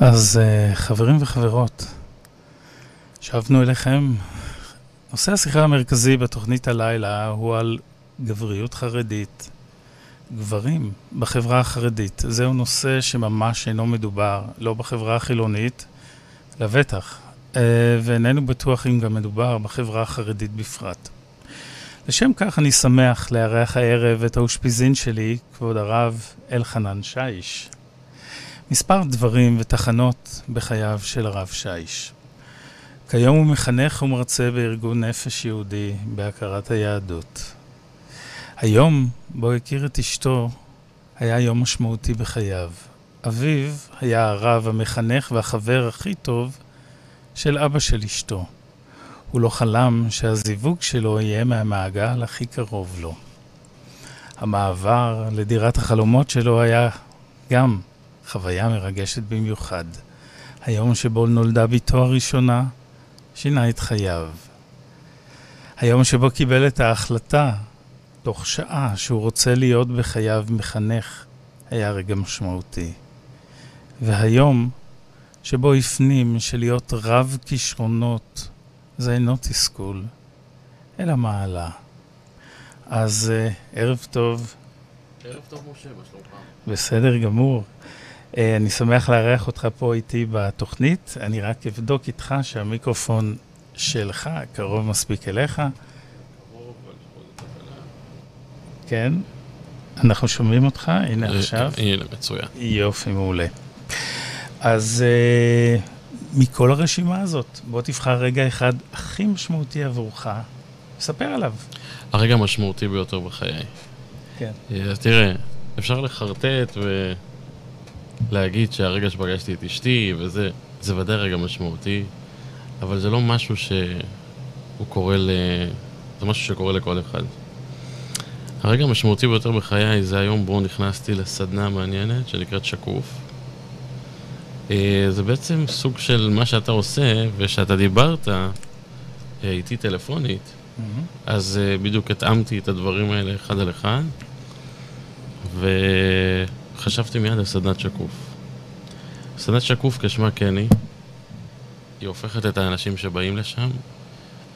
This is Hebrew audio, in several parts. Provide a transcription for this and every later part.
אז אה, חברים וחברות, שבנו אליכם. נושא השיחה המרכזי בתוכנית הלילה הוא על גבריות חרדית. גברים בחברה החרדית. זהו נושא שממש אינו מדובר, לא בחברה החילונית, לבטח, אה, ואיננו בטוח אם גם מדובר בחברה החרדית בפרט. לשם כך אני שמח לארח הערב את האושפיזין שלי, כבוד הרב אלחנן שיש. מספר דברים ותחנות בחייו של הרב שיש. כיום הוא מחנך ומרצה בארגון נפש יהודי בהכרת היהדות. היום, בו הכיר את אשתו, היה יום משמעותי בחייו. אביו היה הרב, המחנך והחבר הכי טוב של אבא של אשתו. הוא לא חלם שהזיווג שלו יהיה מהמעגל הכי קרוב לו. המעבר לדירת החלומות שלו היה גם חוויה מרגשת במיוחד. היום שבו נולדה בתו הראשונה, שינה את חייו. היום שבו קיבל את ההחלטה, תוך שעה, שהוא רוצה להיות בחייו מחנך, היה רגע משמעותי. והיום, שבו הפנים שלהיות רב כישרונות זה אינו תסכול, אלא מעלה. אז uh, ערב טוב. ערב טוב משה, מה שלומך? בסדר גמור. Uh, אני שמח לארח אותך פה איתי בתוכנית. אני רק אבדוק איתך שהמיקרופון שלך קרוב מספיק אליך. כן, אנחנו שומעים אותך, הנה אה, עכשיו. הנה, מצוין. יופי, מעולה. אז uh, מכל הרשימה הזאת, בוא תבחר רגע אחד הכי משמעותי עבורך, ספר עליו. הרגע המשמעותי ביותר בחיי. כן. אז תראה, אפשר לחרטט ולהגיד שהרגע שפגשתי את אשתי וזה, זה ודאי רגע משמעותי, אבל זה לא משהו שהוא קורה ל... זה משהו שקורה לכל אחד. הרגע המשמעותי ביותר בחיי זה היום בו נכנסתי לסדנה מעניינת שנקראת שקוף. אה, זה בעצם סוג של מה שאתה עושה, ושאתה דיברת אה, איתי טלפונית, אז אה, בדיוק התאמתי את הדברים האלה אחד על אחד, וחשבתי מיד על סדנת שקוף. סדנת שקוף כשמה כן היא, היא הופכת את האנשים שבאים לשם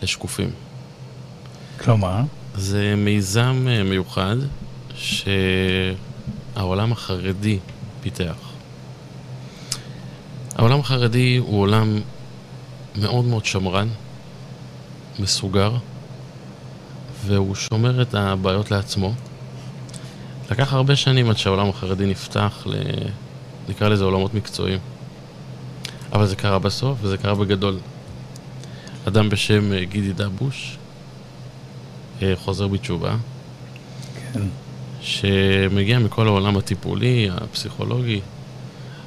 לשקופים. כלומר? זה מיזם מיוחד שהעולם החרדי פיתח. העולם החרדי הוא עולם מאוד מאוד שמרן, מסוגר, והוא שומר את הבעיות לעצמו. לקח הרבה שנים עד שהעולם החרדי נפתח ל... נקרא לזה עולמות מקצועיים. אבל זה קרה בסוף, וזה קרה בגדול. אדם בשם אה, גידי דבוש, אה, חוזר בתשובה, כן. שמגיע מכל העולם הטיפולי, הפסיכולוגי,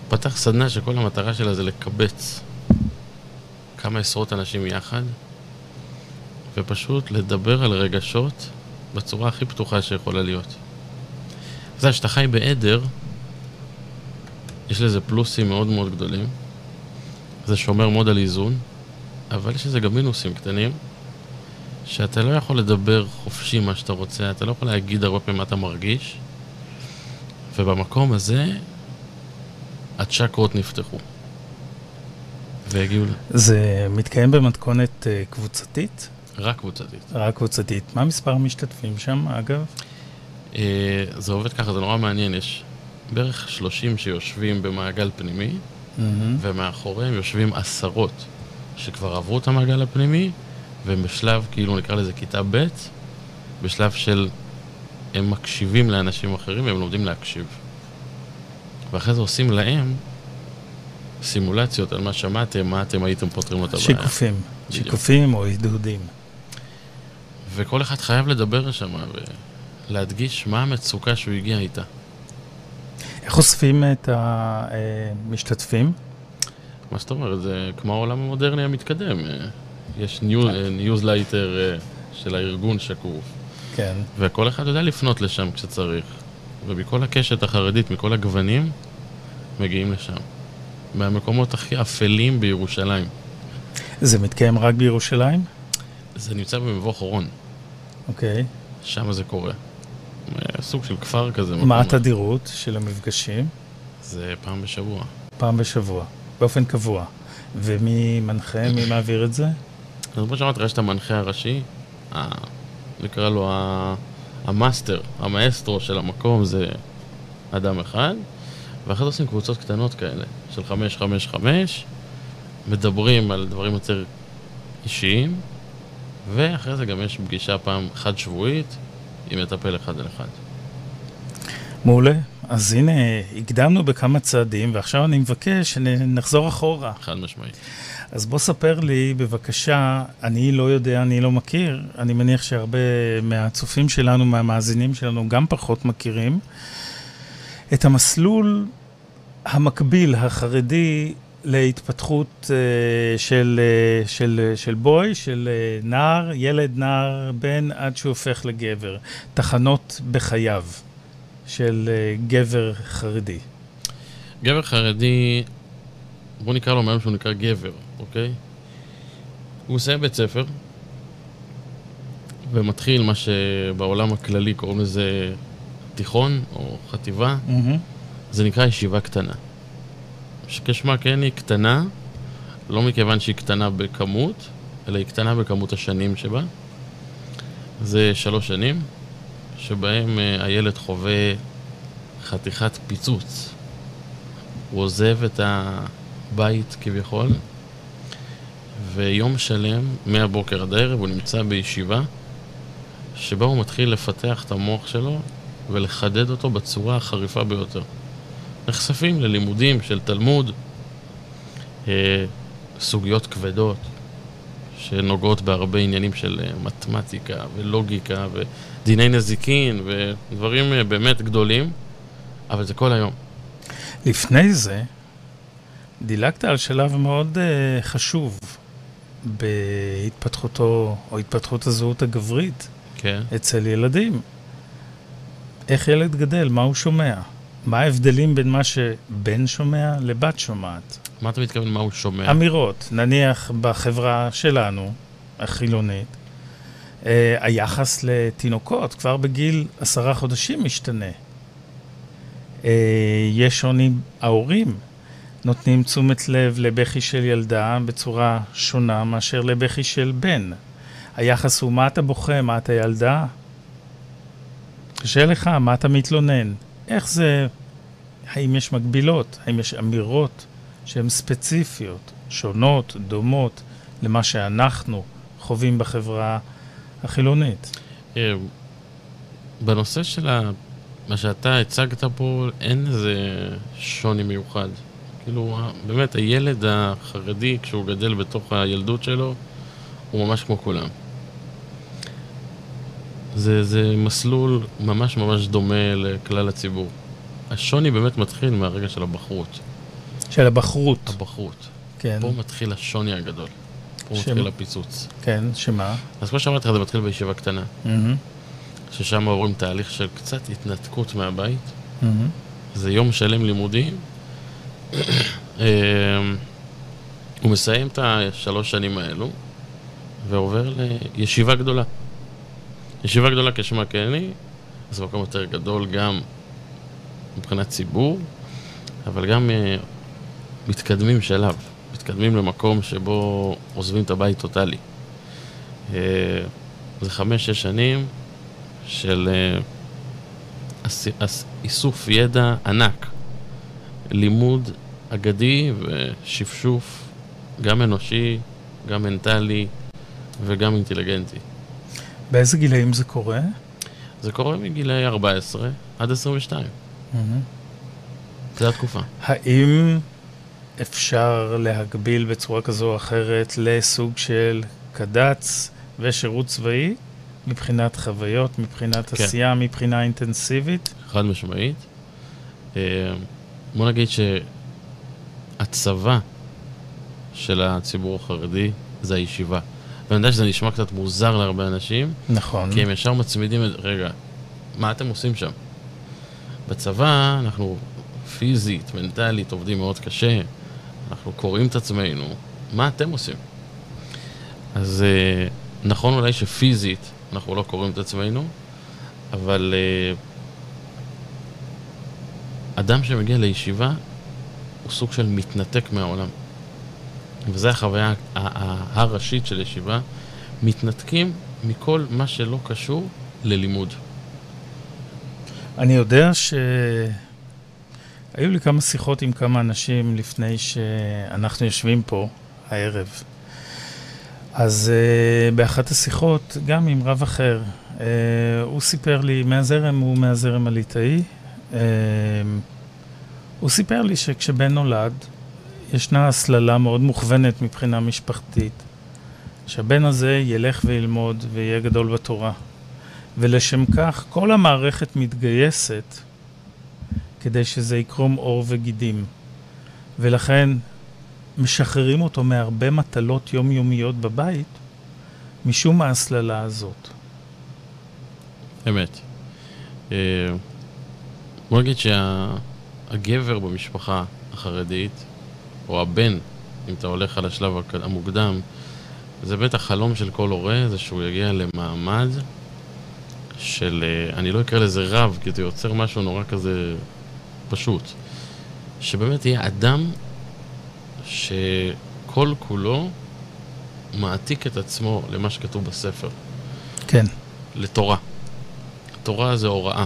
פתח סדנה שכל המטרה שלה זה לקבץ כמה עשרות אנשים יחד ופשוט לדבר על רגשות בצורה הכי פתוחה שיכולה להיות. אתה יודע, כשאתה חי בעדר, יש לזה פלוסים מאוד מאוד גדולים. זה שומר מאוד על איזון, אבל יש לזה גם מינוסים קטנים, שאתה לא יכול לדבר חופשי מה שאתה רוצה, אתה לא יכול להגיד הרבה פעמים מה אתה מרגיש, ובמקום הזה הצ'קרות נפתחו. והגיעו. זה מתקיים במתכונת uh, קבוצתית? רק קבוצתית. רק קבוצתית. מה מספר המשתתפים שם, אגב? Uh, זה עובד ככה, זה נורא מעניין. יש בערך 30 שיושבים במעגל פנימי, Mm-hmm. ומאחוריהם יושבים עשרות שכבר עברו את המעגל הפנימי, והם בשלב, כאילו נקרא לזה כיתה ב', בשלב של הם מקשיבים לאנשים אחרים והם לומדים להקשיב. ואחרי זה עושים להם סימולציות על מה שמעתם, מה אתם הייתם פותרים את הבעיה. שיקופים. שיקופים או עידודים. וכל אחד חייב לדבר שם ולהדגיש מה המצוקה שהוא הגיע איתה. איך אוספים את המשתתפים? מה זאת אומרת? זה כמו העולם המודרני המתקדם. אה, יש ניוזלייטר של הארגון שקוף, כן. וכל אחד יודע לפנות לשם כשצריך. ומכל הקשת החרדית, מכל הגוונים, מגיעים לשם. מהמקומות הכי אפלים בירושלים. זה מתקיים רק בירושלים? זה נמצא במבוא חורון, אוקיי. שם זה קורה. סוג של כפר כזה. מה התדירות של המפגשים? זה פעם בשבוע. פעם בשבוע. באופן קבוע. ומי מנחה, מי מעביר את זה? אז כמו שאמרתי, יש את המנחה הראשי. נקרא לו. המאסטר, המאסטרו של המקום זה אדם אחד, ואחרי זה עושים קבוצות קטנות כאלה, של חמש, חמש, חמש, מדברים על דברים יותר אישיים, ואחרי זה גם יש פגישה פעם חד שבועית עם מטפל אחד על אחד. מעולה. אז הנה, הקדמנו בכמה צעדים, ועכשיו אני מבקש שנחזור אחורה. חד משמעית. אז בוא ספר לי, בבקשה, אני לא יודע, אני לא מכיר, אני מניח שהרבה מהצופים שלנו, מהמאזינים שלנו, גם פחות מכירים, את המסלול המקביל, החרדי, להתפתחות uh, של, uh, של, של בוי, של uh, נער, ילד, נער, בן, עד שהוא הופך לגבר. תחנות בחייו של uh, גבר חרדי. גבר חרדי, בוא נקרא לו מהיום שהוא נקרא גבר, אוקיי? הוא מסיים בית ספר, ומתחיל מה שבעולם הכללי קוראים לזה תיכון או חטיבה, Mm-hmm. זה נקרא ישיבה קטנה. שכשמה כן היא קטנה, לא מכיוון שהיא קטנה בכמות, אלא היא קטנה בכמות השנים שבה. זה שלוש שנים, שבהם אה, הילד חווה חתיכת פיצוץ. הוא עוזב את הבית כביכול, ויום שלם, מהבוקר עד הערב, הוא נמצא בישיבה, שבה הוא מתחיל לפתח את המוח שלו ולחדד אותו בצורה החריפה ביותר. נחשפים ללימודים של תלמוד, אה, סוגיות כבדות שנוגעות בהרבה עניינים של אה, מתמטיקה ולוגיקה ודיני נזיקין ודברים אה, באמת גדולים, אבל זה כל היום. לפני זה, דילגת על שלב מאוד uh, חשוב בהתפתחותו, או התפתחות הזהות הגברית כן. אצל ילדים. איך ילד גדל, מה הוא שומע? מה ההבדלים בין מה שבן שומע לבת שומעת? מה אתה מתכוון מה הוא שומע? אמירות, נניח בחברה שלנו, החילונית, אה, היחס לתינוקות כבר בגיל עשרה חודשים משתנה. אה, יש שוני, ההורים נותנים תשומת לב לבכי של ילדה בצורה שונה מאשר לבכי של בן. היחס הוא מה אתה בוכה, מה אתה ילדה? קשה לך, מה אתה מתלונן? איך זה, האם יש מקבילות? האם יש אמירות שהן ספציפיות, שונות, דומות למה שאנחנו חווים בחברה החילונית? אה, בנושא של ה... מה שאתה הצגת פה, אין איזה שוני מיוחד. כאילו, באמת, הילד החרדי, כשהוא גדל בתוך הילדות שלו, הוא ממש כמו כולם. זה, זה מסלול ממש ממש דומה לכלל הציבור. השוני באמת מתחיל מהרגע של הבחרות. של הבחרות, הבחרות. כן, פה מתחיל השוני הגדול. פה שם- מתחיל הפיצוץ. כן, שמה? אז כמו שאמרתי לך, זה מתחיל בישיבה קטנה. מהמם, ששם עוברים תהליך של קצת התנתקות מהבית. מהמם. זה יום שלם לימודים. אמ, הוא מסיים את השלוש שנים האלו ועובר לישיבה גדולה. ישיבה גדולה כשמה כן היא, זה מקום יותר גדול גם מבחינת ציבור, אבל גם אה, מתקדמים שלב, מתקדמים למקום שבו עוזבים את הבית טוטאלי. אה, זה חמש-שש שנים של אה, אס- אס- איסוף ידע ענק, לימוד אגדי ושפשוף, גם אנושי, גם מנטלי וגם אינטליגנטי. באיזה גילאים זה קורה? זה קורה מגילאי 14 עד 22, מהמם. זו התקופה. האם אפשר להגביל בצורה כזו או אחרת לסוג של קד"צ ושירות צבאי מבחינת חוויות, מבחינת כן. עשייה, מבחינה אינטנסיבית? חד משמעית. אה, בוא נגיד שהצבא של הציבור החרדי זה הישיבה. ואני יודע שזה נשמע קצת מוזר להרבה אנשים, נכון. כי הם ישר מצמידים את... רגע, מה אתם עושים שם? בצבא אנחנו פיזית, מנטלית, עובדים מאוד קשה, אנחנו קוראים את עצמנו, מה אתם עושים? אז אה, נכון אולי שפיזית אנחנו לא קוראים את עצמנו, אבל אה, אדם שמגיע לישיבה הוא סוג של מתנתק מהעולם. וזו החוויה הראשית של ישיבה, מתנתקים מכל מה שלא קשור ללימוד. אני יודע שהיו לי כמה שיחות עם כמה אנשים לפני שאנחנו יושבים פה הערב. אז uh, באחת השיחות, גם עם רב אחר, uh, הוא סיפר לי, מהזרם הוא מהזרם הליטאי, uh, הוא סיפר לי שכשבן נולד, ישנה הסללה מאוד מוכוונת מבחינה משפחתית, שהבן הזה ילך וילמוד ויהיה גדול בתורה. ולשם כך כל המערכת מתגייסת כדי שזה יקרום עור וגידים. ולכן משחררים אותו מהרבה מטלות יומיומיות בבית, משום ההסללה הזאת. אמת. אה, בוא נגיד שהגבר במשפחה החרדית, או הבן, אם אתה הולך על השלב המוקדם, זה באמת החלום של כל הורה, זה שהוא יגיע למעמד של, אה, אני לא אקרא לזה רב, כי זה יוצר משהו נורא כזה פשוט. שבאמת יהיה אדם שכל כולו מעתיק את עצמו למה שכתוב בספר. כן. לתורה. תורה זה הוראה.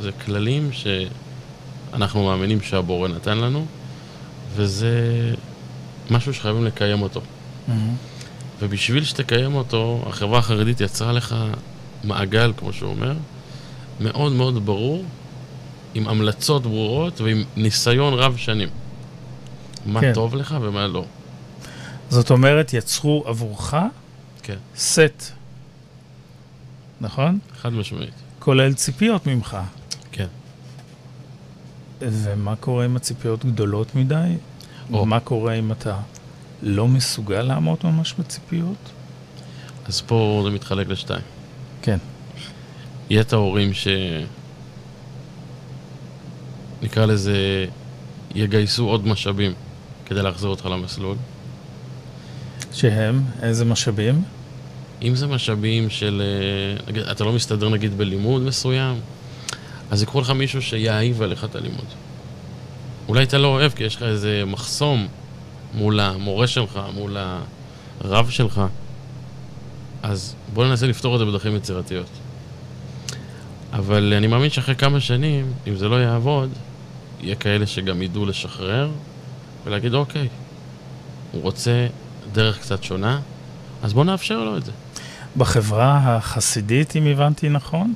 זה כללים שאנחנו מאמינים שהבורא נתן לנו, וזה משהו שחייבים לקיים אותו. Mm-hmm. ובשביל שתקיים אותו, החברה החרדית יצרה לך מעגל, כמו שהוא אומר, מאוד מאוד ברור, עם המלצות ברורות ועם ניסיון רב שנים. מה כן. טוב לך ומה לא. זאת אומרת, יצרו עבורך כן. סט, נכון? חד משמעית. כולל ציפיות ממך. ומה קורה אם הציפיות גדולות מדי? או מה קורה אם אתה לא מסוגל לעמוד ממש בציפיות? אז פה זה מתחלק לשתיים. כן. יהיה את ההורים ש... נקרא לזה, יגייסו עוד משאבים כדי להחזיר אותך למסלול. שהם? איזה משאבים? אם זה משאבים של... אה, אתה לא מסתדר נגיד בלימוד מסוים, אז יקחו לך מישהו שיעיב עליך את הלימוד. אולי אתה לא אוהב כי יש לך איזה מחסום מול המורה שלך, מול הרב שלך. אז בוא ננסה לפתור את זה בדרכים יצירתיות. אבל אני מאמין שאחרי כמה שנים, אם זה לא יעבוד, יהיה כאלה שגם ידעו לשחרר ולהגיד, אוקיי, הוא רוצה דרך קצת שונה, אז בוא נאפשר לו את זה. בחברה החסידית, אם הבנתי נכון,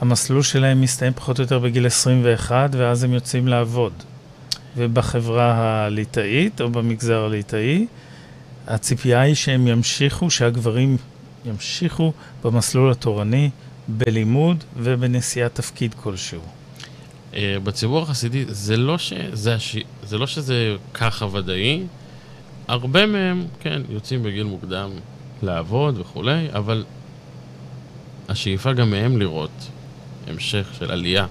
המסלול שלהם מסתיים פחות או יותר בגיל 21, ואז הם יוצאים לעבוד. ובחברה הליטאית, או במגזר הליטאי, הציפייה היא שהם ימשיכו, שהגברים ימשיכו במסלול התורני, בלימוד ובנשיאת תפקיד כלשהו. אה, בציבור החסידי, זה לא, שזה. זה לא שזה ככה ודאי, הרבה מהם, כן, יוצאים בגיל מוקדם לעבוד וכולי, אבל השאיפה גם מהם לראות המשך של עלייה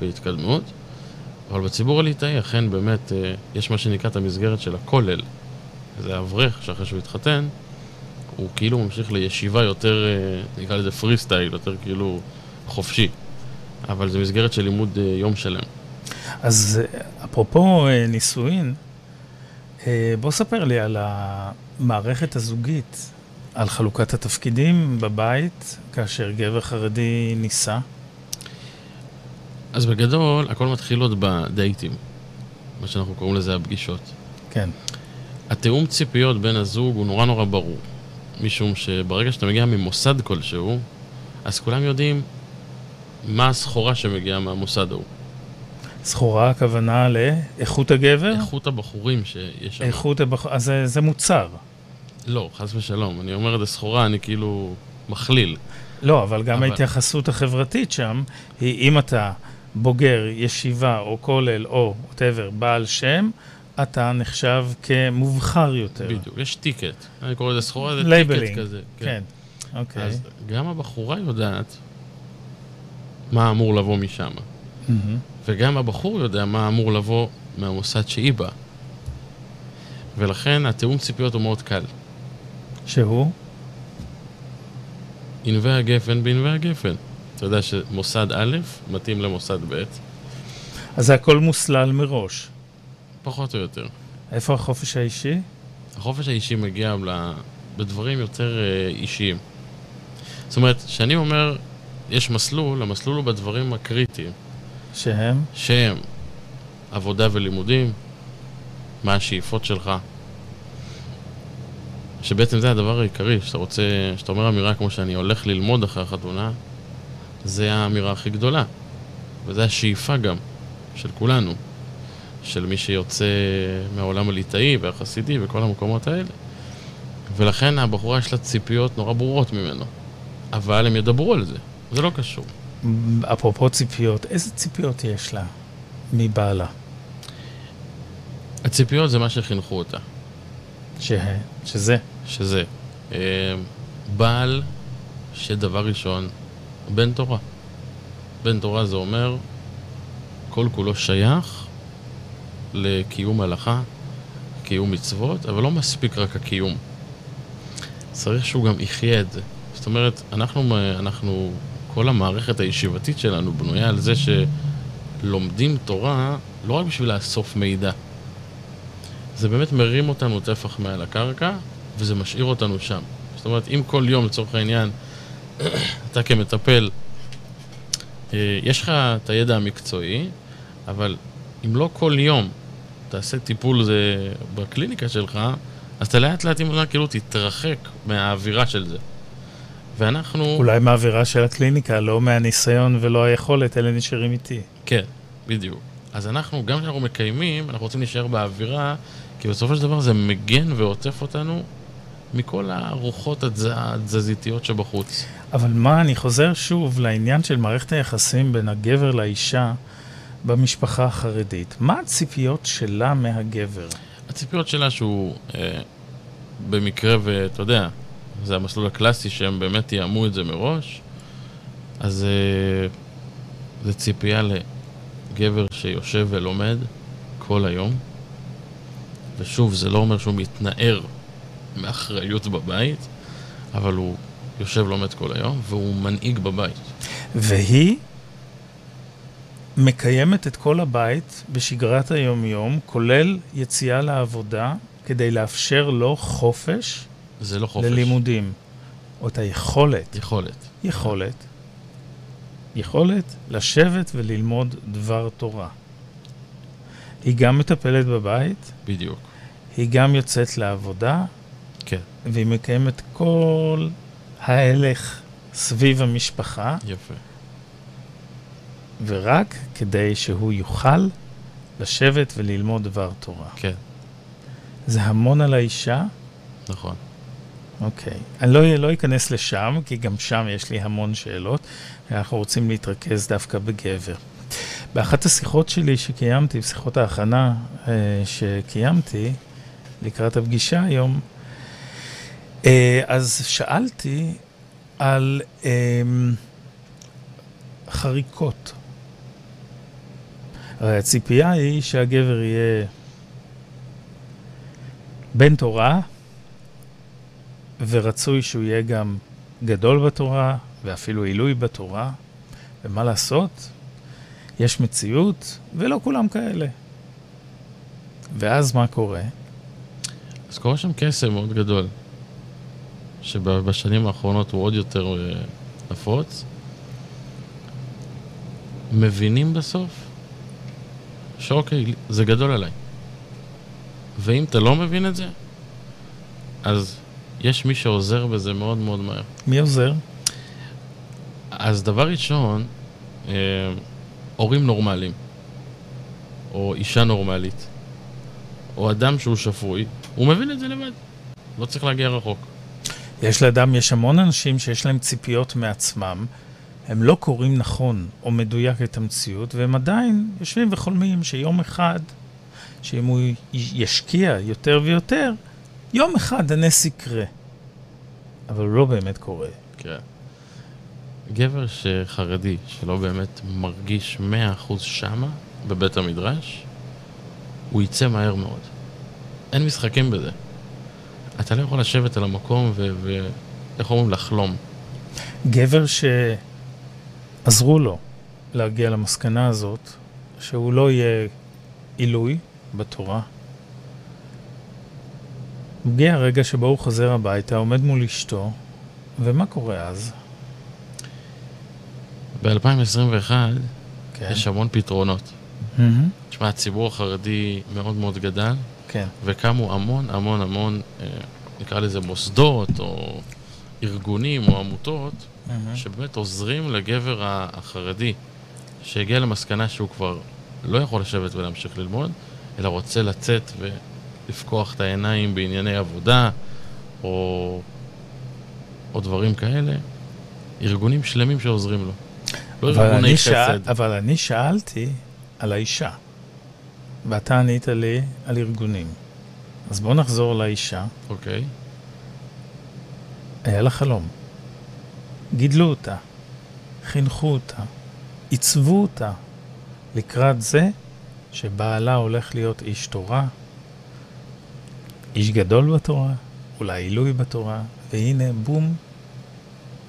והתקדמות. אבל בציבור הליטאי אכן באמת אה, יש מה שנקרא את המסגרת של הכולל. זה אברך שאחרי שהוא התחתן, הוא כאילו ממשיך לישיבה יותר, אה, נקרא לזה פרי סטייל, יותר כאילו חופשי. אבל זה מסגרת של לימוד אה, יום שלם. אז אפרופו נישואין, בוא ספר לי על המערכת הזוגית, על חלוקת התפקידים בבית כאשר גבר חרדי נישא. אז בגדול, הכל מתחיל עוד בדייטים, מה שאנחנו קוראים לזה הפגישות. כן. התיאום ציפיות בין הזוג הוא נורא נורא ברור, משום שברגע שאתה מגיע ממוסד כלשהו, אז כולם יודעים מה הסחורה שמגיעה מהמוסד ההוא. סחורה הכוונה לאיכות הגבר? איכות הבחורים שיש שם. איכות הבחורים, אז זה, זה מוצר. לא, חס ושלום. אני אומר את הסחורה, אני כאילו מכליל. לא, אבל גם אבל... ההתייחסות החברתית שם, היא אם אתה בוגר ישיבה או כולל או whatever, בעל שם, אתה נחשב כמובחר יותר. בדיוק, יש ticket. אני קורא לזה סחורה, זה ticket כזה. כן, כן. אוקיי. אז גם הבחורה יודעת מה אמור לבוא משם. וגם הבחור יודע מה אמור לבוא מהמוסד שהיא באה. ולכן התיאום ציפיות הוא מאוד קל. שהוא? ענבי הגפן בענבי הגפן. אתה יודע שמוסד א' מתאים למוסד ב'. אז זה הכל מוסלל מראש. פחות או יותר. איפה החופש האישי? החופש האישי מגיע. בדברים יותר אה, אישיים. זאת אומרת, כשאני אומר, יש מסלול, המסלול הוא בדברים הקריטיים. שהם? שהם עבודה ולימודים, מה השאיפות שלך. שבעצם זה הדבר העיקרי, שאתה רוצה, שאתה אומר אמירה כמו שאני הולך ללמוד אחרי החתונה, זה האמירה הכי גדולה. וזו השאיפה גם, של כולנו. של מי שיוצא מהעולם הליטאי והחסידי וכל המקומות האלה. ולכן הבחורה יש לה ציפיות נורא ברורות ממנו. אבל הם ידברו על זה, זה לא קשור. אפרופו ציפיות, איזה ציפיות יש לה מבעלה? הציפיות זה מה שחינכו אותה. ש... שזה? שזה. אה, בעל שדבר ראשון, בן תורה. בן תורה זה אומר, כל כולו שייך לקיום הלכה, קיום מצוות, אבל לא מספיק רק הקיום. צריך שהוא גם יחיה את זה. זאת אומרת, אנחנו, אנחנו, כל המערכת הישיבתית שלנו בנויה על זה שלומדים תורה לא רק בשביל לאסוף מידע. זה באמת מרים אותנו טפח מעל הקרקע, וזה משאיר אותנו שם. זאת אומרת, אם כל יום, לצורך העניין, אתה כמטפל, אה, יש לך את הידע המקצועי, אבל אם לא כל יום תעשה טיפול זה בקליניקה שלך, אז אתה לאט לאט עם הזמן כאילו תתרחק מהאווירה של זה. ואנחנו... אולי מהאווירה של הקליניקה, לא מהניסיון ולא היכולת, אלה נשארים איתי. כן, בדיוק. אז אנחנו, גם כשאנחנו מקיימים, אנחנו רוצים להישאר באווירה, כי בסופו של דבר זה מגן ועוטף אותנו מכל הרוחות התז... התזזיתיות שבחוץ. אבל מה, אני חוזר שוב לעניין של מערכת היחסים בין הגבר לאישה. במשפחה החרדית. מה הציפיות שלה מהגבר? הציפיות שלה שהוא, אה, במקרה ואתה יודע, זה המסלול הקלאסי שהם באמת יאמו את זה מראש, אז אה, זה ציפייה לגבר שיושב ולומד כל היום. ושוב, זה לא אומר שהוא מתנער מאחריות בבית, אבל הוא יושב לומד כל היום, והוא מנהיג בבית. והיא מקיימת את כל הבית בשגרת היומיום, כולל יציאה לעבודה, כדי לאפשר לו חופש. זה לא חופש. ללימודים. או את היכולת. יכולת. יכולת. יכולת לשבת וללמוד דבר תורה. היא גם מטפלת בבית. בדיוק. היא גם יוצאת לעבודה. כן. והיא מקיימת כל ההלך סביב המשפחה. יפה. ורק כדי שהוא יוכל לשבת וללמוד דבר תורה. כן. זה המון על האישה. נכון. אוקיי. אני לא, לא אכנס לשם, כי גם שם יש לי המון שאלות. אנחנו רוצים להתרכז דווקא בגבר. באחת השיחות שלי שקיימתי, בשיחות ההכנה אה, שקיימתי לקראת הפגישה היום, אז שאלתי על אה, חריקות. הרי הציפייה היא שהגבר יהיה בן תורה, ורצוי שהוא יהיה גם גדול בתורה, ואפילו עילוי בתורה. ומה לעשות? יש מציאות, ולא כולם כאלה. ואז מה קורה? אז קורה שם קסם מאוד גדול, שבשנים האחרונות הוא עוד יותר אה, נפוץ. מבינים בסוף שאוקיי, זה גדול עליי. ואם אתה לא מבין את זה, אז יש מי שעוזר בזה מאוד מאוד מהר. מי עוזר? אז דבר ראשון, אה, הורים נורמליים, או אישה נורמלית, או אדם שהוא שפוי, הוא מבין את זה לבד. לא צריך להגיע רחוק. יש לאדם, יש המון אנשים שיש להם ציפיות מעצמם, הם לא קוראים נכון או מדויק את המציאות, והם עדיין יושבים וחולמים שיום אחד, שאם הוא ישקיע יותר ויותר, יום אחד הנס יקרה. אבל הוא לא באמת קורה. כן. גבר שחרדי, שלא באמת מרגיש מאה אחוז שמה, בבית המדרש, הוא יצא מהר מאוד. אין משחקים בזה. אתה לא יכול לשבת על המקום ואיך אומרים? לחלום. גבר ש... עזרו לו להגיע למסקנה הזאת, שהוא לא יהיה עילוי, בתורה. מגיע הרגע שבו הוא חוזר הביתה, עומד מול אשתו, ומה קורה אז? ב-2021 כן. יש המון פתרונות. מהמם. תשמע, הציבור החרדי מאוד מאוד גדל, כן. וקמו המון המון המון, אה, נקרא לזה מוסדות, או ארגונים, או עמותות, מהמם. שבאמת עוזרים לגבר החרדי, שהגיע למסקנה שהוא כבר לא יכול לשבת ולהמשיך ללמוד, אלא רוצה לצאת ולפקוח את העיניים בענייני עבודה, או, או דברים כאלה. ארגונים שלמים שעוזרים לו. לא אבל ארגוני אני. שאל, אבל אני שאלתי על האישה, ואתה ענית לי על ארגונים. אז בוא נחזור לאישה. אוקיי. היה לה חלום. גידלו אותה, חינכו אותה, עיצבו אותה לקראת זה שבעלה הולך להיות איש תורה, איש גדול בתורה, אולי עילוי בתורה, והנה, בום,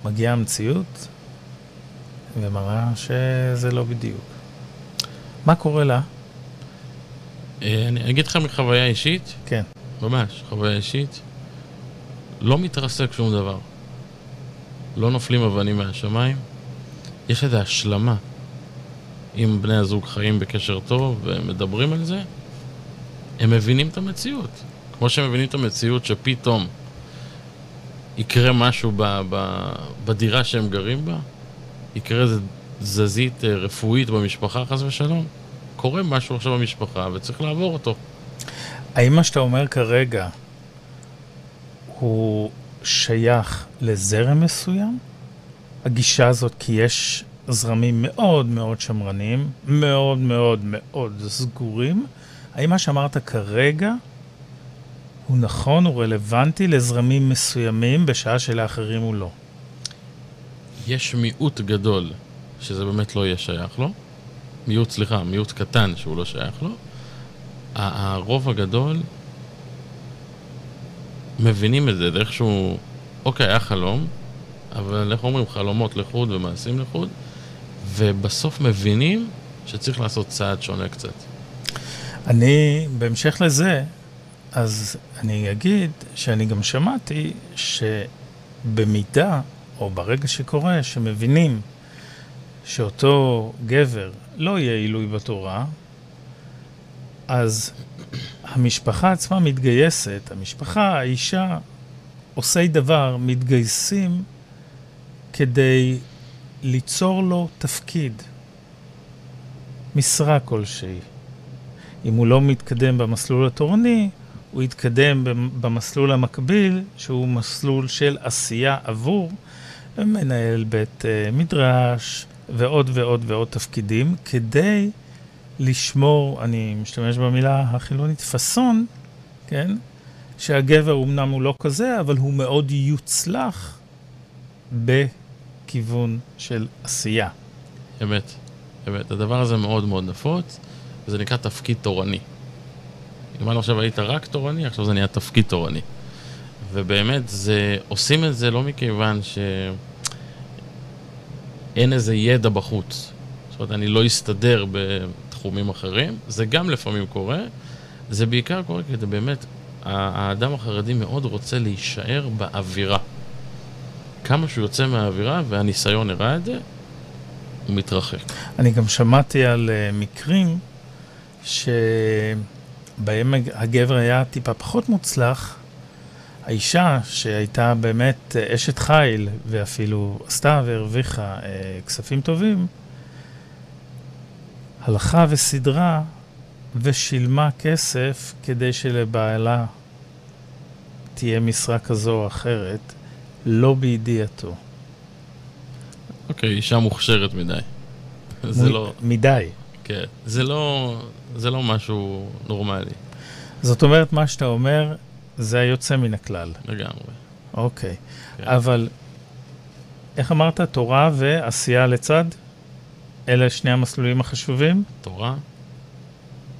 מגיעה המציאות ומראה שזה לא בדיוק. מה קורה לה? אה, אני אגיד לך מחוויה אישית, כן. ממש, חוויה אישית, לא מתרסק שום דבר. לא נופלים אבנים מהשמיים. יש איזו השלמה. אם בני הזוג חיים בקשר טוב ומדברים על זה, הם מבינים את המציאות. כמו שהם מבינים את המציאות שפתאום יקרה משהו ב, ב, בדירה שהם גרים בה, יקרה איזו תזזית אה, רפואית במשפחה, חס ושלום, קורה משהו עכשיו במשפחה וצריך לעבור אותו. האם מה שאתה אומר כרגע הוא שייך לזרם מסוים? הגישה הזאת, כי יש זרמים מאוד מאוד שמרניים, מאוד מאוד מאוד סגורים. האם מה שאמרת כרגע הוא נכון, הוא רלוונטי לזרמים מסוימים, בשעה שלאחרים הוא לא? יש מיעוט גדול שזה באמת לא יהיה שייך לו. מיעוט, סליחה, מיעוט קטן שהוא לא שייך לו. הרוב הגדול מבינים את זה, זה איכשהו, אוקיי, היה חלום, אבל איך אומרים, חלומות לחוד ומעשים לחוד, ובסוף מבינים שצריך לעשות צעד שונה קצת. אני, בהמשך לזה, אז אני אגיד שאני גם שמעתי שבמידה, או ברגע שקורה, שמבינים שאותו גבר לא יהיה עילוי בתורה, אז המשפחה עצמה מתגייסת, המשפחה, האישה, עושי דבר, מתגייסים כדי ליצור לו תפקיד, משרה כלשהי. אם הוא לא מתקדם במסלול התורני, הוא יתקדם במ- במסלול המקביל, שהוא מסלול של עשייה עבור מנהל בית אה, מדרש ועוד ועוד ועוד תפקידים, כדי לשמור, אני משתמש במילה החילונית, פאסון, כן? שהגבר אמנם הוא לא כזה, אבל הוא מאוד יוצלח בכיוון של עשייה. אמת, אמת. הדבר הזה מאוד מאוד נפוץ, וזה נקרא תפקיד תורני. אם עד עכשיו היית רק תורני, עכשיו זה נהיה תפקיד תורני. ובאמת, זה, עושים את זה לא מכיוון שאין איזה ידע בחוץ. זאת אומרת, אני לא אסתדר בתחומים אחרים, זה גם לפעמים קורה, זה בעיקר קורה כי זה באמת, האדם החרדי מאוד רוצה להישאר באווירה. כמה שהוא יוצא מהאווירה, והניסיון הראה את זה, הוא מתרחק. אני גם שמעתי על uh, מקרים שבהם הג- הגבר היה טיפה פחות מוצלח, האישה שהייתה באמת אה, אשת חיל ואפילו עשתה והרוויחה uh, כספים טובים, הלכה וסידרה ושילמה כסף כדי שלבעלה תהיה משרה כזו או אחרת, לא בידיעתו. אוקיי, אישה מוכשרת מדי. זה לא, מדי. כן, זה לא, זה לא משהו נורמלי, זאת אומרת, מה שאתה אומר, זה היוצא מן הכלל. לגמרי. אוקיי. כן. אבל איך אמרת? תורה ועשייה לצד? אלה שני המסלולים החשובים? תורה,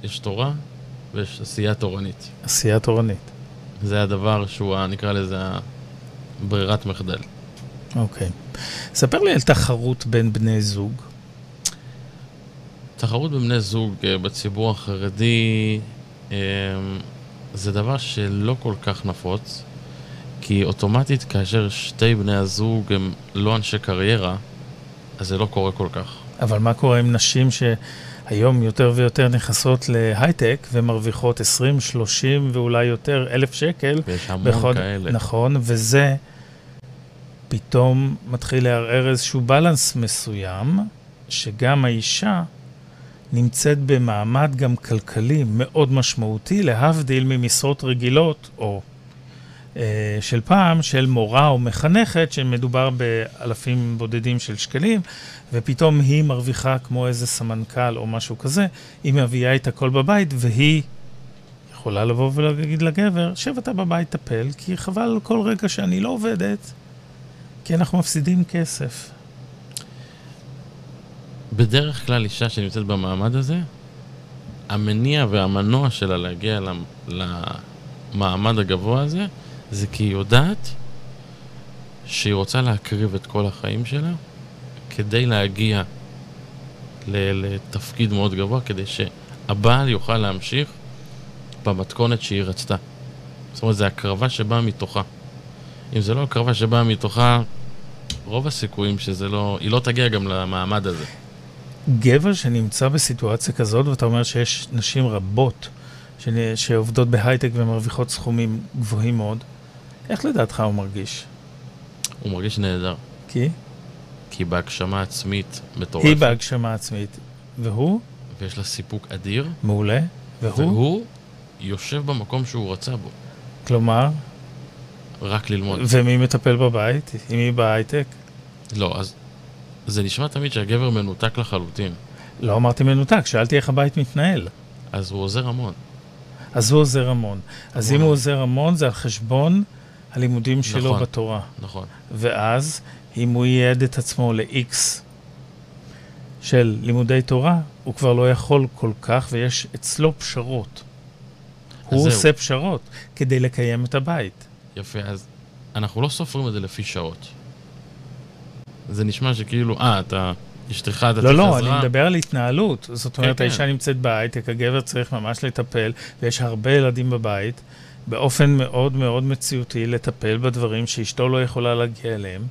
יש תורה ויש עשייה תורנית. עשייה תורנית. זה הדבר שהוא, נקרא לזה, ברירת מחדל. אוקיי. ספר לי על תחרות בין בני זוג. תחרות בין בני זוג אה, בציבור החרדי אמ, זה דבר שלא כל כך נפוץ, כי אוטומטית כאשר שתי בני הזוג הם לא אנשי קריירה, אז זה לא קורה כל כך. אבל מה קורה עם נשים שהיום יותר ויותר נכנסות להייטק ומרוויחות 20, 30 ואולי יותר אלף שקל? ויש המון בחוד... כאלה. נכון, וזה פתאום מתחיל לערער איזשהו בלנס מסוים, שגם האישה נמצאת במעמד גם כלכלי מאוד משמעותי, להבדיל ממשרות רגילות, או אה, של פעם, של מורה או מחנכת, שמדובר באלפים בודדים של שקלים, ופתאום היא מרוויחה כמו איזה סמנכ"ל או משהו כזה, היא מביאה את הכל בבית, והיא יכולה לבוא ולהגיד לגבר, שב אתה בבית, טפל, כי חבל כל רגע שאני לא עובדת, כי אנחנו מפסידים כסף. בדרך כלל אישה שנמצאת במעמד הזה, המניע והמנוע שלה להגיע למ- למעמד הגבוה הזה, זה כי היא יודעת שהיא רוצה להקריב את כל החיים שלה כדי להגיע לתפקיד מאוד גבוה, כדי שהבעל יוכל להמשיך במתכונת שהיא רצתה. זאת אומרת, זו הקרבה שבאה מתוכה. אם זה לא הקרבה שבאה מתוכה, רוב הסיכויים שזה לא... היא לא תגיע גם למעמד הזה. גבר שנמצא בסיטואציה כזאת, ואתה אומר שיש נשים רבות. שעובדות בהייטק ומרוויחות סכומים גבוהים מאוד, איך לדעתך הוא מרגיש? הוא מרגיש נהדר, כי? כי בהגשמה עצמית מטורפת. היא בהגשמה עצמית, והוא ויש לה סיפוק אדיר, מעולה, והוא, והוא יושב במקום שהוא רצה בו, כלומר, רק ללמוד. ומי מטפל בבית? אם היא בהייטק? לא, אז זה נשמע תמיד שהגבר מנותק לחלוטין, לא אמרתי מנותק, שאלתי איך הבית מתנהל. אז הוא עוזר המון. אז הוא עוזר המון. אז אם המון. הוא עוזר המון, זה על חשבון הלימודים שלו נכון. בתורה. נכון. ואז, אם הוא ייעד את עצמו ל-X של לימודי תורה, הוא כבר לא יכול כל כך, ויש אצלו פשרות. הוא זהו. עושה פשרות כדי לקיים את הבית. יפה, אז אנחנו לא סופרים את זה לפי שעות. זה נשמע שכאילו, אה, אתה, אשתך, אתה לא, צריך לא, עזרה. אני מדבר על התנהלות. זאת אומרת, כן. האישה נמצאת בהייטק, הגבר צריך ממש לטפל, ויש הרבה ילדים בבית, באופן מאוד מאוד מציאותי, לטפל בדברים שאשתו לא יכולה להגיע אליהם,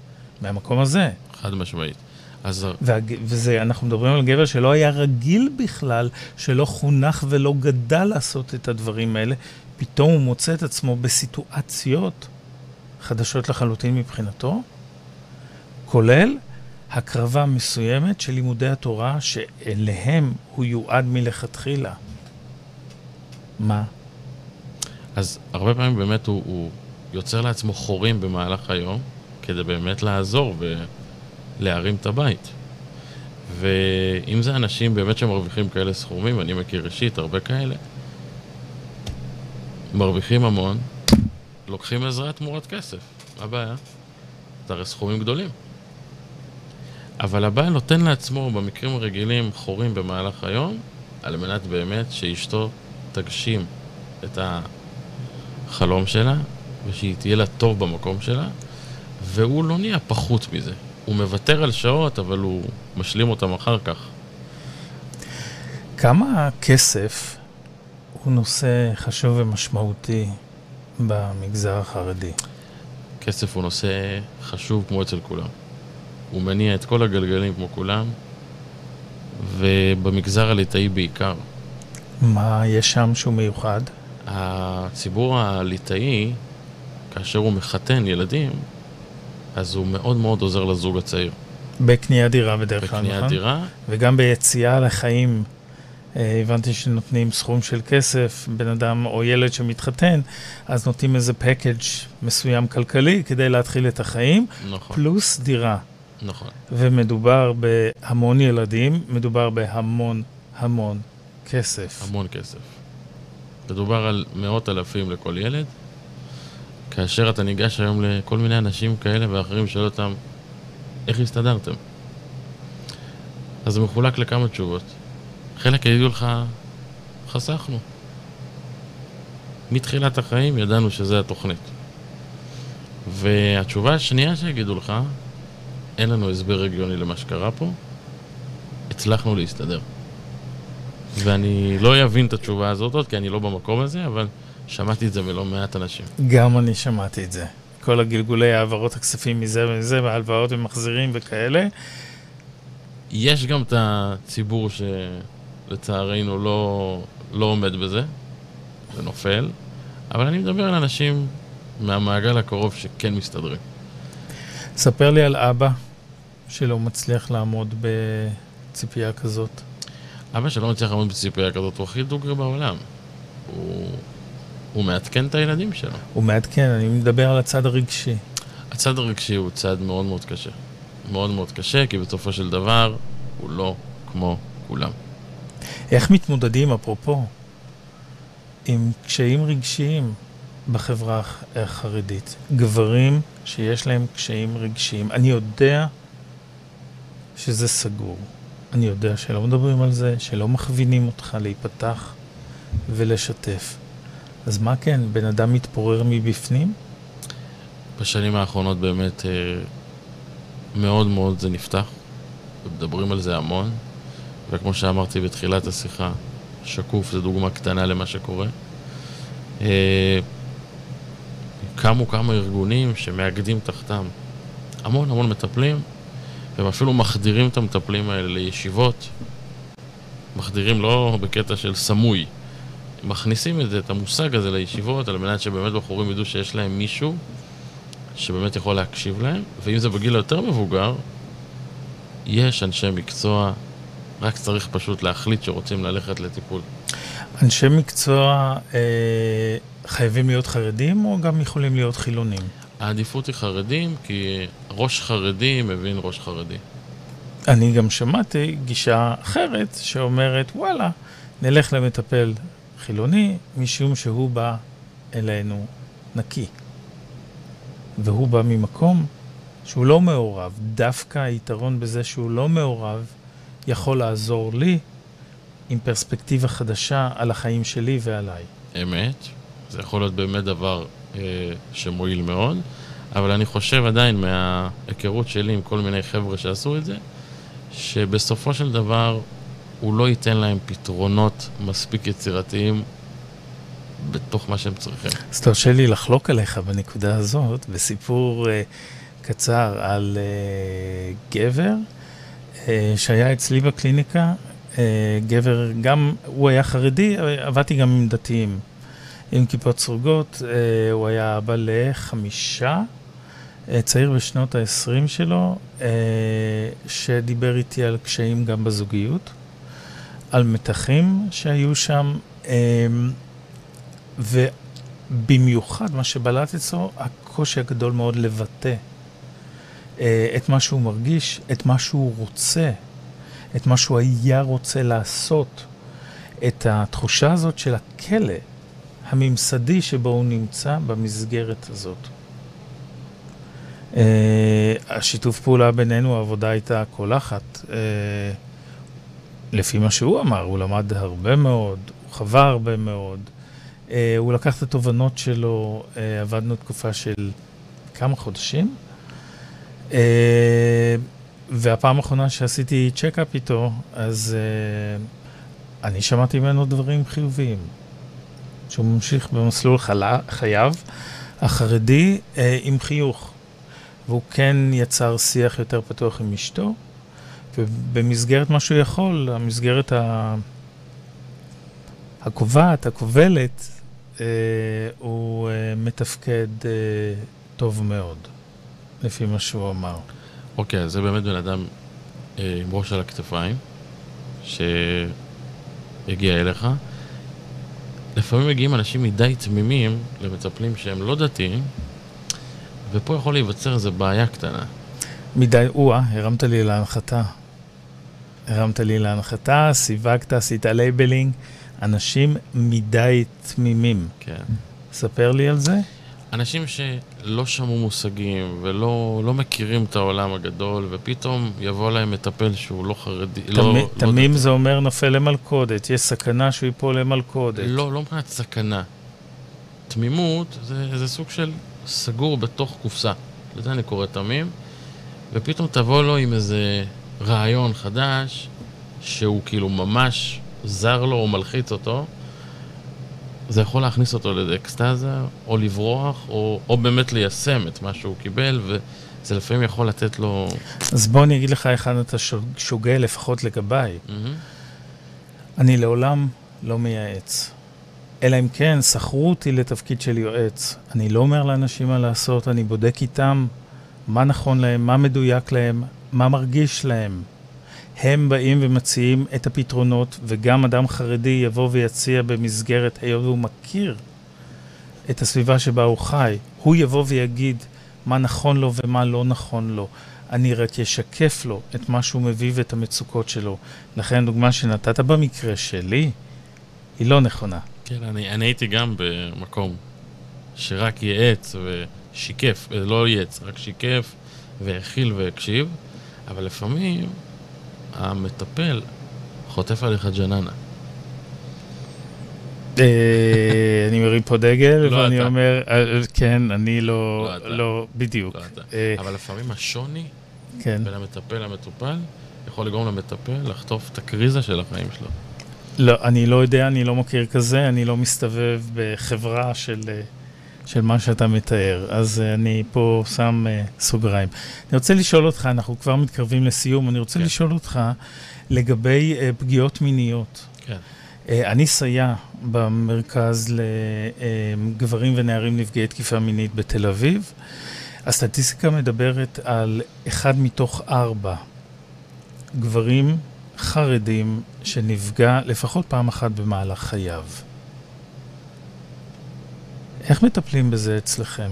מהמקום הזה. חד משמעית. אז והג... וזה, אנחנו מדברים על גבר שלא היה רגיל בכלל, שלא חונך ולא גדל לעשות את הדברים האלה, פתאום הוא מוצא את עצמו בסיטואציות חדשות לחלוטין מבחינתו, כולל הקרבה מסוימת של לימודי התורה שאליהם הוא יועד מלכתחילה. מה? אז הרבה פעמים באמת הוא, הוא יוצר לעצמו חורים במהלך היום, כדי באמת לעזור ולהרים את הבית. ואם זה אנשים באמת שמרוויחים כאלה סכומים, אני מכיר אישית הרבה כאלה, מרוויחים המון, לוקחים עזרה תמורת כסף. מה הבעיה? זה הרי סכומים גדולים. אבל הבעל נותן לעצמו במקרים הרגילים חורים במהלך היום, על מנת באמת שאשתו תגשים את החלום שלה, ושהיא תהיה לה טוב במקום שלה, והוא לא נהיה פחות מזה. הוא מוותר על שעות, אבל הוא משלים אותם אחר כך. כמה כסף הוא נושא חשוב ומשמעותי במגזר החרדי? כסף הוא נושא חשוב כמו אצל כולם. הוא מניע את כל הגלגלים כמו כולם, ובמגזר הליטאי בעיקר. מה יש שם שהוא מיוחד? הציבור הליטאי, כאשר הוא מחתן ילדים, אז הוא מאוד מאוד עוזר לזוג הצעיר. בקניית דירה בדרך כלל, בקניית נכון? דירה, וגם ביציאה לחיים, אה, הבנתי שנותנים סכום של כסף, בן אדם או ילד שמתחתן, אז נותנים איזה פקאג' מסוים כלכלי כדי להתחיל את החיים, נכון, פלוס דירה. נכון. ומדובר בהמון ילדים, מדובר בהמון המון כסף. המון כסף. מדובר על מאות אלפים לכל ילד. כאשר אתה ניגש היום לכל מיני אנשים כאלה ואחרים, שואל אותם, איך הסתדרתם? אז זה מחולק לכמה תשובות. חלק יגידו לך, חסכנו. מתחילת החיים ידענו שזה התוכנית. והתשובה השנייה שיגידו לך, אין לנו הסבר הגיוני למה שקרה פה, הצלחנו להסתדר. ואני לא אבין את התשובה הזאת עוד, כי אני לא במקום הזה, אבל שמעתי את זה מלא מעט אנשים. גם אני שמעתי את זה. כל הגלגולי העברות הכספים מזה ומזה, והלוואות ומחזירים וכאלה. יש גם את הציבור שלצערנו לא, לא עומד בזה, ונופל, אבל אני מדבר על אנשים מהמעגל הקרוב שכן מסתדרים. ספר לי על אבא שלא מצליח לעמוד בציפייה כזאת. אבא שלא מצליח לעמוד בציפייה כזאת, הוא הכי דוגרי בעולם. הוא, הוא מעדכן את הילדים שלו. הוא מעדכן, אני מדבר על הצד הרגשי. הצד הרגשי הוא צד מאוד מאוד קשה. מאוד מאוד קשה, כי בסופו של דבר הוא לא כמו כולם. איך מתמודדים, אפרופו, עם קשיים רגשיים בחברה החרדית? גברים שיש להם קשיים רגשיים. אני יודע שזה סגור. אני יודע שלא מדברים על זה, שלא מכווינים אותך להיפתח ולשתף. אז מה כן, בן אדם מתפורר מבפנים? בשנים האחרונות באמת אה, מאוד מאוד זה נפתח, ומדברים על זה המון, וכמו שאמרתי בתחילת השיחה, שקוף זה דוגמה קטנה למה שקורה. קמו כמה ארגונים שמאגדים תחתם המון המון מטפלים, והם אפילו מחדירים את המטפלים האלה לישיבות. מחדירים לא בקטע של סמוי, מכניסים את זה, את המושג הזה לישיבות, על מנת שבאמת בחורים ידעו שיש להם מישהו שבאמת יכול להקשיב להם, ואם זה בגיל היותר מבוגר, יש אנשי מקצוע, רק צריך פשוט להחליט שרוצים ללכת לטיפול. אנשי מקצוע אה, חייבים להיות חרדים או גם יכולים להיות חילונים? העדיפות היא חרדים, כי ראש חרדי מבין ראש חרדי. אני גם שמעתי גישה אחרת שאומרת, וואלה, נלך למטפל חילוני, משום שהוא בא אלינו נקי. והוא בא ממקום שהוא לא מעורב. דווקא היתרון בזה שהוא לא מעורב יכול לעזור לי עם פרספקטיבה חדשה על החיים שלי ועליי. אמת, זה יכול להיות באמת דבר אה, שמועיל מאוד, אבל אני חושב עדיין מההיכרות שלי עם כל מיני חבר'ה שעשו את זה, שבסופו של דבר הוא לא ייתן להם פתרונות מספיק יצירתיים בתוך מה שהם צריכים. אז תרשה לי לחלוק עליך בנקודה הזאת, בסיפור uh, קצר על uh, גבר uh, שהיה אצלי בקליניקה, גבר, גם, הוא היה חרדי, עבדתי גם עם דתיים, עם כיפות סרוגות, uh, הוא היה אבא לחמישה. צעיר בשנות ה-20 שלו, שדיבר איתי על קשיים גם בזוגיות. על מתחים שהיו שם, ובמיוחד מה שבלט אצלו, הקושי הגדול מאוד לבטא אה, את מה שהוא מרגיש, את מה שהוא רוצה, את מה שהוא היה רוצה לעשות, את התחושה הזאת של הכלא הממסדי שבו הוא נמצא במסגרת הזאת. Uh, השיתוף פעולה בינינו, העבודה הייתה קולחת. Uh, לפי מה שהוא אמר, הוא למד הרבה מאוד, הוא חווה הרבה מאוד. Uh, הוא לקח את התובנות שלו, עבדנו תקופה של כמה חודשים. והפעם האחרונה שעשיתי צ'קאפ איתו, אז uh, אני שמעתי ממנו דברים חיוביים. שהוא ממשיך במסלול חלה, חייו, החרדי, uh, עם חיוך. והוא כן יצר שיח יותר פתוח עם אשתו. ובמסגרת מה שהוא יכול, המסגרת ה... הקובעת, הכובלת, אה, הוא אה, מתפקד אה, טוב מאוד, לפי מה שהוא אמר. אוקיי, אז זה באמת בן אדם אה, עם ראש על הכתפיים, שהגיע אליך. לפעמים מגיעים אנשים מדי תמימים למטפלים שהם לא דתיים, ופה יכול להיווצר איזו בעיה קטנה. מדי, או-אה, הרמת לי להנחתה. הרמת לי להנחתה, סיווגת, עשית labeling, אנשים מדי תמימים. כן. ספר לי על זה. אנשים שלא שמעו מושגים ולא לא מכירים את העולם הגדול, ופתאום יבוא להם מטפל שהוא לא חרדי, תמי, לא... תמים לא זה אומר נופל למלכודת, יש סכנה שהוא ייפול למלכודת. לא, לא מבחינת סכנה. תמימות זה, זה סוג של סגור בתוך קופסה. לזה אני קורא תמים, ופתאום תבוא לו עם איזה רעיון חדש, שהוא כאילו ממש זר לו או מלחיץ אותו, זה יכול להכניס אותו לאיזה אקסטזה, או לברוח, או, או באמת ליישם את מה שהוא קיבל, וזה לפעמים יכול לתת לו... אז בוא אני אגיד לך היכן אתה שוגה, לפחות לגביי. Mm-hmm. אני לעולם לא מייעץ. אלא אם כן, שכרו אותי לתפקיד של יועץ. אני לא אומר לאנשים מה לעשות, אני בודק איתם מה נכון להם, מה מדויק להם, מה מרגיש להם. הם באים ומציעים את הפתרונות, וגם אדם חרדי יבוא ויציע במסגרת, היות והוא מכיר את הסביבה שבה הוא חי, הוא יבוא ויגיד מה נכון לו ומה לא נכון לו. אני רק אשקף לו את מה שהוא מביא ואת המצוקות שלו. לכן הדוגמה שנתת במקרה שלי, היא לא נכונה. כן, אני, אני הייתי גם במקום שרק ייעץ ושיקף, לא ייעץ, רק שיקף והכיל והקשיב, אבל לפעמים המטפל חוטף עליך ג'ננה. אה, אני מרים פה דגל, לא ואני אומר, אה, כן, אני לא, לא, לא בדיוק. לא אבל לפעמים השוני כן. בין המטפל למטופל יכול לגרום למטפל לחטוף את הקריזה של החיים שלו. לא, אני לא יודע, אני לא מכיר כזה, אני לא מסתובב בחברה של, אה, של מה שאתה מתאר, אז אה, אני פה שם uh, סוגריים. אני רוצה לשאול אותך, אנחנו כבר מתקרבים לסיום, אני רוצה כן. לשאול אותך לגבי uh, פגיעות מיניות. כן. Uh, אני סייע במרכז לגברים ונערים נפגעי תקיפה מינית בתל אביב. הסטטיסטיקה מדברת על אחד מתוך ארבע גברים חרדים שנפגע לפחות פעם אחת במהלך חייו. איך מטפלים בזה אצלכם?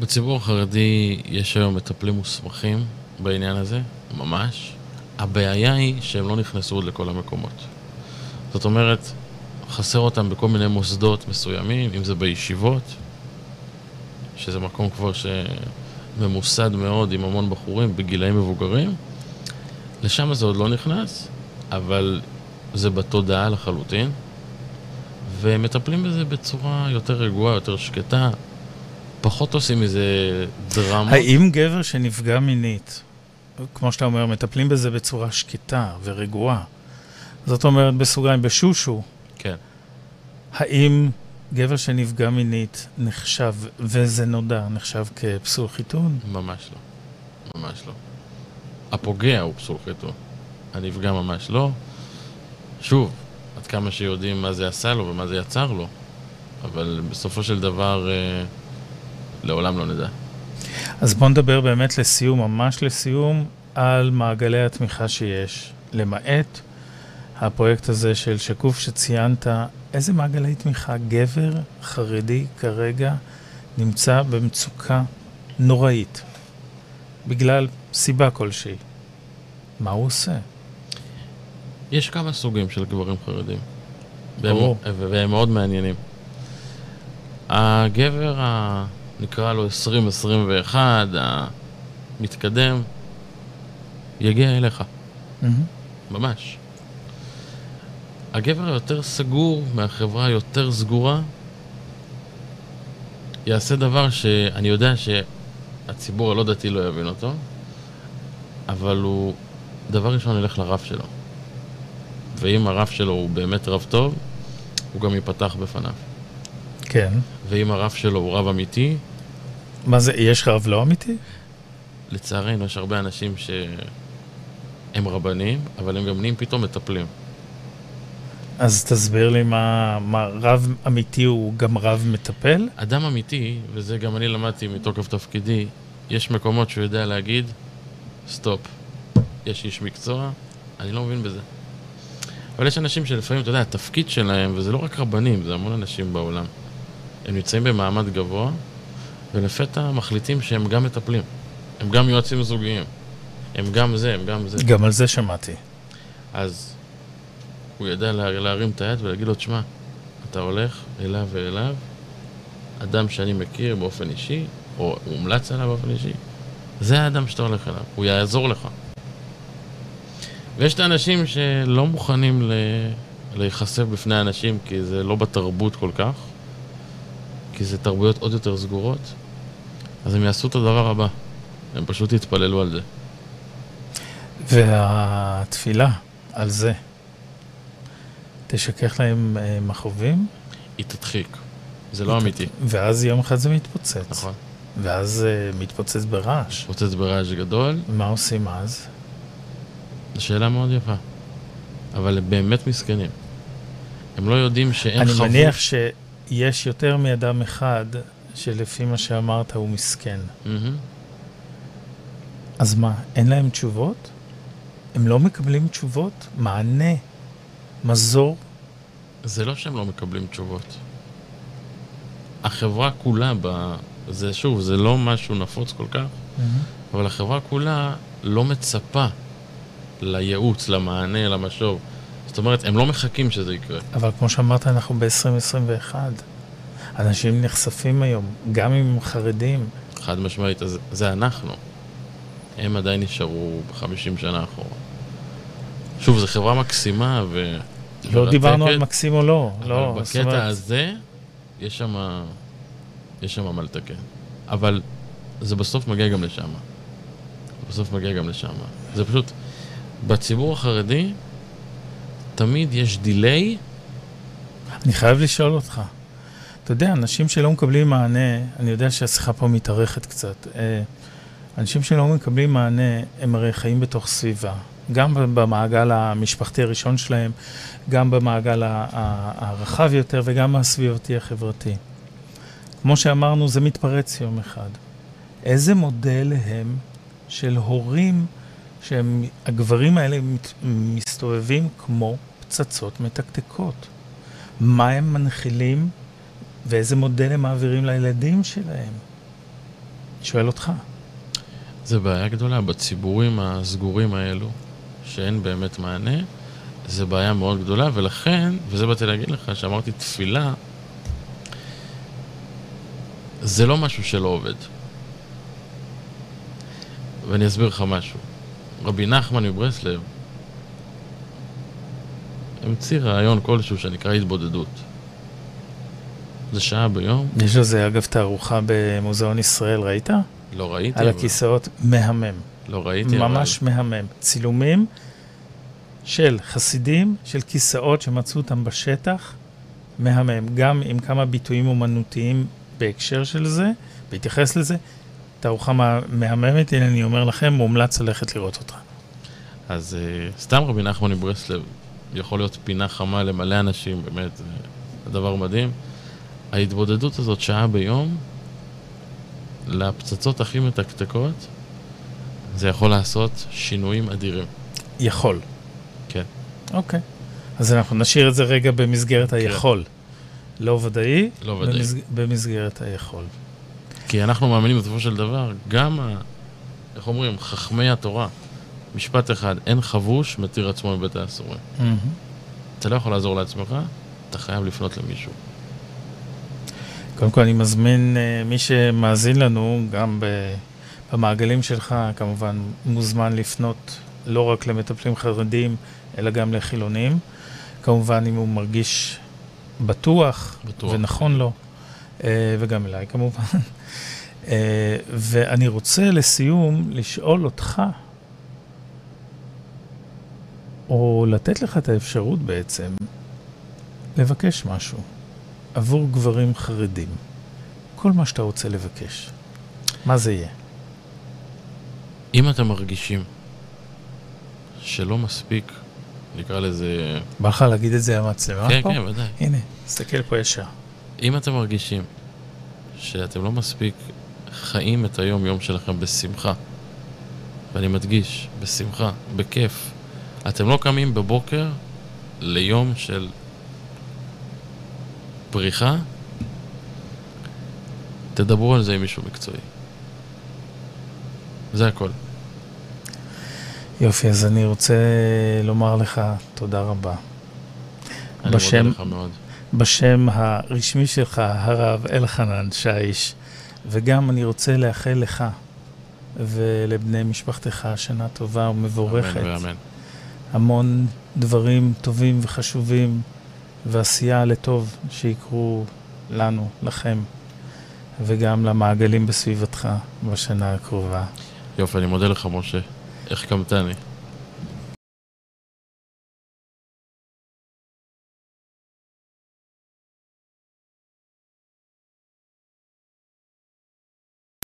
בציבור החרדי יש היום מטפלים מוסמכים בעניין הזה, ממש. הבעיה היא שהם לא נכנסו עוד לכל המקומות. זאת אומרת, חסר אותם בכל מיני מוסדות מסוימים, אם זה בישיבות, שזה מקום כבר שממוסד מאוד עם המון בחורים בגילאים מבוגרים, לשם זה עוד לא נכנס, אבל זה בתודעה לחלוטין, ומטפלים בזה בצורה יותר רגועה, יותר שקטה, פחות עושים מזה דרמה. האם גבר שנפגע מינית, כמו שאתה אומר, מטפלים בזה בצורה שקטה ורגועה, זאת אומרת בסוגריים, בשושו, כן. האם גבר שנפגע מינית נחשב, וזה נודע, נחשב כפסול חיתון? ממש לא. ממש לא. הפוגע הוא פסול חיתון. הנפגע ממש לא. שוב, כמה שיודעים מה זה עשה לו ומה זה יצר לו, אבל בסופו של דבר אה, לעולם לא נדע. אז בוא נדבר באמת לסיום, ממש לסיום, על מעגלי התמיכה שיש, למעט הפרויקט הזה של שקוף שציינת, איזה מעגלי תמיכה גבר חרדי כרגע נמצא במצוקה נוראית, בגלל סיבה כלשהי. מה הוא עושה? יש כמה סוגים של גברים חרדים. ברור. והם מאוד מעניינים. הגבר, ה... נקרא לו 2021, המתקדם, יגיע אליך. Mm-hmm. ממש. הגבר היותר סגור מהחברה היותר סגורה, יעשה דבר שאני יודע שהציבור הלא דתי לא יבין אותו, אבל הוא דבר ראשון ילך לרב שלו. ואם הרב שלו הוא באמת רב טוב, הוא גם ייפתח בפניו. כן. ואם הרב שלו הוא רב אמיתי... מה זה, יש רב לא אמיתי? לצערנו, יש הרבה אנשים שהם רבנים, אבל הם גם נהיים פתאום מטפלים. אז תסביר לי מה, מה רב אמיתי הוא גם רב מטפל? אדם אמיתי, וזה גם אני למדתי מתוקף תפקידי, יש מקומות שהוא יודע להגיד, סטופ. יש איש מקצוע, אני לא מבין בזה. אבל יש אנשים שלפעמים, אתה יודע, התפקיד שלהם, וזה לא רק רבנים, זה המון אנשים בעולם, הם נמצאים במעמד גבוה, ולפתע מחליטים שהם גם מטפלים. הם גם יועצים זוגיים. הם גם זה, הם גם זה. גם על זה שמעתי. אז הוא ידע לה, להרים את היד ולהגיד לו, תשמע, אתה הולך אליו ואליו, אדם שאני מכיר באופן אישי, או הומלץ עליו באופן אישי, זה האדם שאתה הולך אליו, הוא יעזור לך. ויש את האנשים שלא מוכנים ל... להיחשף בפני אנשים כי זה לא בתרבות כל כך, כי זה תרבויות עוד יותר סגורות, אז הם יעשו את הדבר הבא, הם פשוט יתפללו על זה. והתפילה, על זה. תשכך להם אה, מכאובים, היא תדחיק. זה לא אמיתי. ואז יום אחד זה מתפוצץ. נכון. ואז אה, מתפוצץ ברעש. פוצץ ברעש גדול, מה עושים אז? זו שאלה מאוד יפה. אבל הם באמת מסכנים. הם לא יודעים שאין אני חבוש. מניח שיש יותר מאדם אחד שלפי מה שאמרת הוא מסכן. מהמם. אז מה, אין להם תשובות? הם לא מקבלים תשובות? מענה? מזור? זה לא שהם לא מקבלים תשובות. החברה כולה, ב... זה שוב, זה לא משהו נפוץ כל כך, אבל החברה כולה לא מצפה לייעוץ, למענה, למשוב. זאת אומרת, הם לא מחכים שזה יקרה. אבל כמו שאמרת, אנחנו ב-2021. אנשים נחשפים היום, גם אם הם חרדים. חד משמעית, אז זה אנחנו. הם עדיין נשארו בחמישים שנה אחורה. שוב, זו חברה מקסימה ו... לא מרתקת, דיברנו על מקסים או לא. אבל לא, זאת אומרת, בקטע הזה, יש שם... יש שם מה לתקן. אבל זה בסוף מגיע גם לשם. בסוף מגיע גם לשם. זה פשוט... בציבור החרדי, תמיד יש דיליי אני חייב לשאול אותך. אתה יודע, אנשים שלא מקבלים מענה, אני יודע שהשיחה פה מתארכת קצת. אה, אנשים שלא מקבלים מענה, הם הרי חיים בתוך סביבה. גם במעגל המשפחתי הראשון שלהם, גם במעגל הרחב יותר וגם הסביבתי החברתי. כמו שאמרנו, זה מתפרץ יום אחד. איזה מודל הם של הורים שהם, הגברים האלה מסתובבים כמו פצצות מתקתקות? מה הם מנחילים ואיזה מודל הם מעבירים לילדים שלהם? שואל אותך. זה בעיה גדולה בציבורים הסגורים האלו, שאין באמת מענה, זה בעיה מאוד גדולה, ולכן, וזה באתי להגיד לך, שאמרתי תפילה, זה לא משהו שלא עובד. ואני אסביר לך משהו. רבי נחמן מברסלב המציא רעיון כלשהו שנקרא התבודדות. זה שעה ביום, יש לזה אגב תערוכה במוזיאון ישראל, ראית? לא ראיתי, על אבל- הכיסאות, מהמם. לא ראיתי, ממש מהמם. צילומים של חסידים, של כיסאות שמצאו אותם בשטח, מהמם. גם עם כמה ביטויים אומנותיים בהקשר של זה, בהתייחס לזה. תערוכה מה- מהממת, הנה אני אומר לכם, מומלץ ללכת לראות אותה. אז uh, סתם רבי נחמן מברסלב יכול להיות פינה חמה למלא אנשים, באמת, זה דבר מדהים. ההתבודדות הזאת שעה ביום, לפצצות הכי מתקתקות, זה יכול לעשות שינויים אדירים. יכול. כן. אוקיי. אז אנחנו נשאיר את זה רגע במסגרת היכול. לא ודאי, לא ודאי. במסג... במסגרת היכול. כי אנחנו מאמינים בסופו של דבר, גם, ה, איך אומרים, חכמי התורה, משפט אחד, אין חבוש מתיר עצמו מבית האסורים. מהמם. אתה לא יכול לעזור לעצמך, אתה חייב לפנות למישהו. קודם כל אני מזמין uh, מי שמאזין לנו, גם ב- במעגלים שלך, כמובן מוזמן לפנות לא רק למטפלים חרדים, אלא גם לחילונים. כמובן אם הוא מרגיש בטוח, בטוח. ונכון לו, uh, וגם אליי כמובן. Uh, ואני רוצה לסיום לשאול אותך, או לתת לך את האפשרות בעצם, לבקש משהו. עבור גברים חרדים. כל מה שאתה רוצה לבקש. מה זה יהיה? אם אתם מרגישים שלא מספיק, נקרא לזה... בא לך להגיד את זה למצלמה כן, פה? כן, ודאי. הנה, תסתכל פה ישר. אם אתם מרגישים שאתם לא מספיק חיים את היום-יום שלכם בשמחה, ואני מדגיש, בשמחה, בכיף, אתם לא קמים בבוקר ליום של פריחה, תדברו על זה עם מישהו מקצועי. זה הכל. יופי, אז אני רוצה לומר לך תודה רבה. אני בשם- מודה לך מאוד. בשם הרשמי שלך, הרב אלחנן שיש, וגם אני רוצה לאחל לך ולבני משפחתך שנה טובה ומבורכת. אמן ואמן. המון דברים טובים וחשובים ועשייה לטוב שיקרו לנו, לכם, וגם למעגלים בסביבתך בשנה הקרובה. יופי, אני מודה לך, משה. איך קמתני.